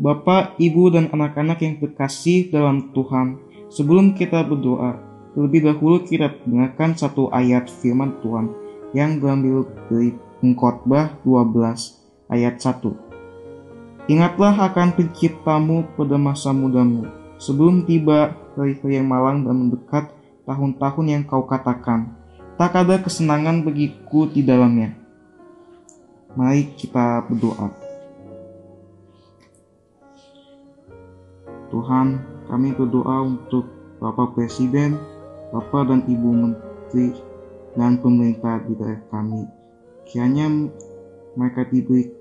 Bapak, Ibu, dan anak-anak yang terkasih dalam Tuhan, sebelum kita berdoa, terlebih dahulu kita dengarkan satu ayat firman Tuhan yang diambil dari Pengkhotbah 12 ayat 1. Ingatlah akan penciptamu pada masa mudamu, sebelum tiba hari-hari yang malang dan mendekat tahun-tahun yang kau katakan, tak ada kesenangan bagiku di dalamnya. Mari kita berdoa. Tuhan, kami berdoa untuk Bapak Presiden, Bapak dan Ibu Menteri, dan pemerintah di daerah kami. Kiranya mereka diberi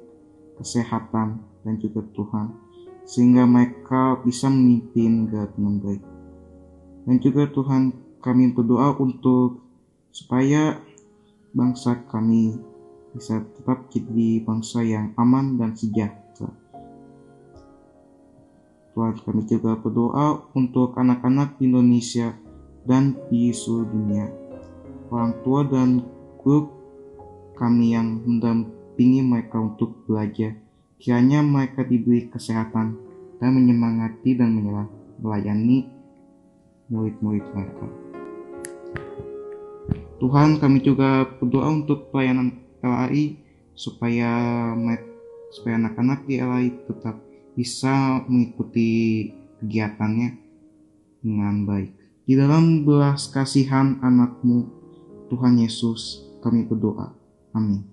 kesehatan dan juga Tuhan, sehingga mereka bisa memimpin dengan baik. Dan juga Tuhan, kami berdoa untuk supaya bangsa kami bisa tetap jadi bangsa yang aman dan sejahtera Tuhan kami juga berdoa untuk anak-anak Indonesia dan di seluruh dunia. Orang tua dan guru kami yang mendampingi mereka untuk belajar. Kiranya mereka diberi kesehatan dan menyemangati dan melayani murid-murid mereka. Tuhan kami juga berdoa untuk pelayanan LAI supaya supaya anak-anak di LAI tetap bisa mengikuti kegiatannya dengan baik. Di dalam belas kasihan anakmu, Tuhan Yesus, kami berdoa. Amin.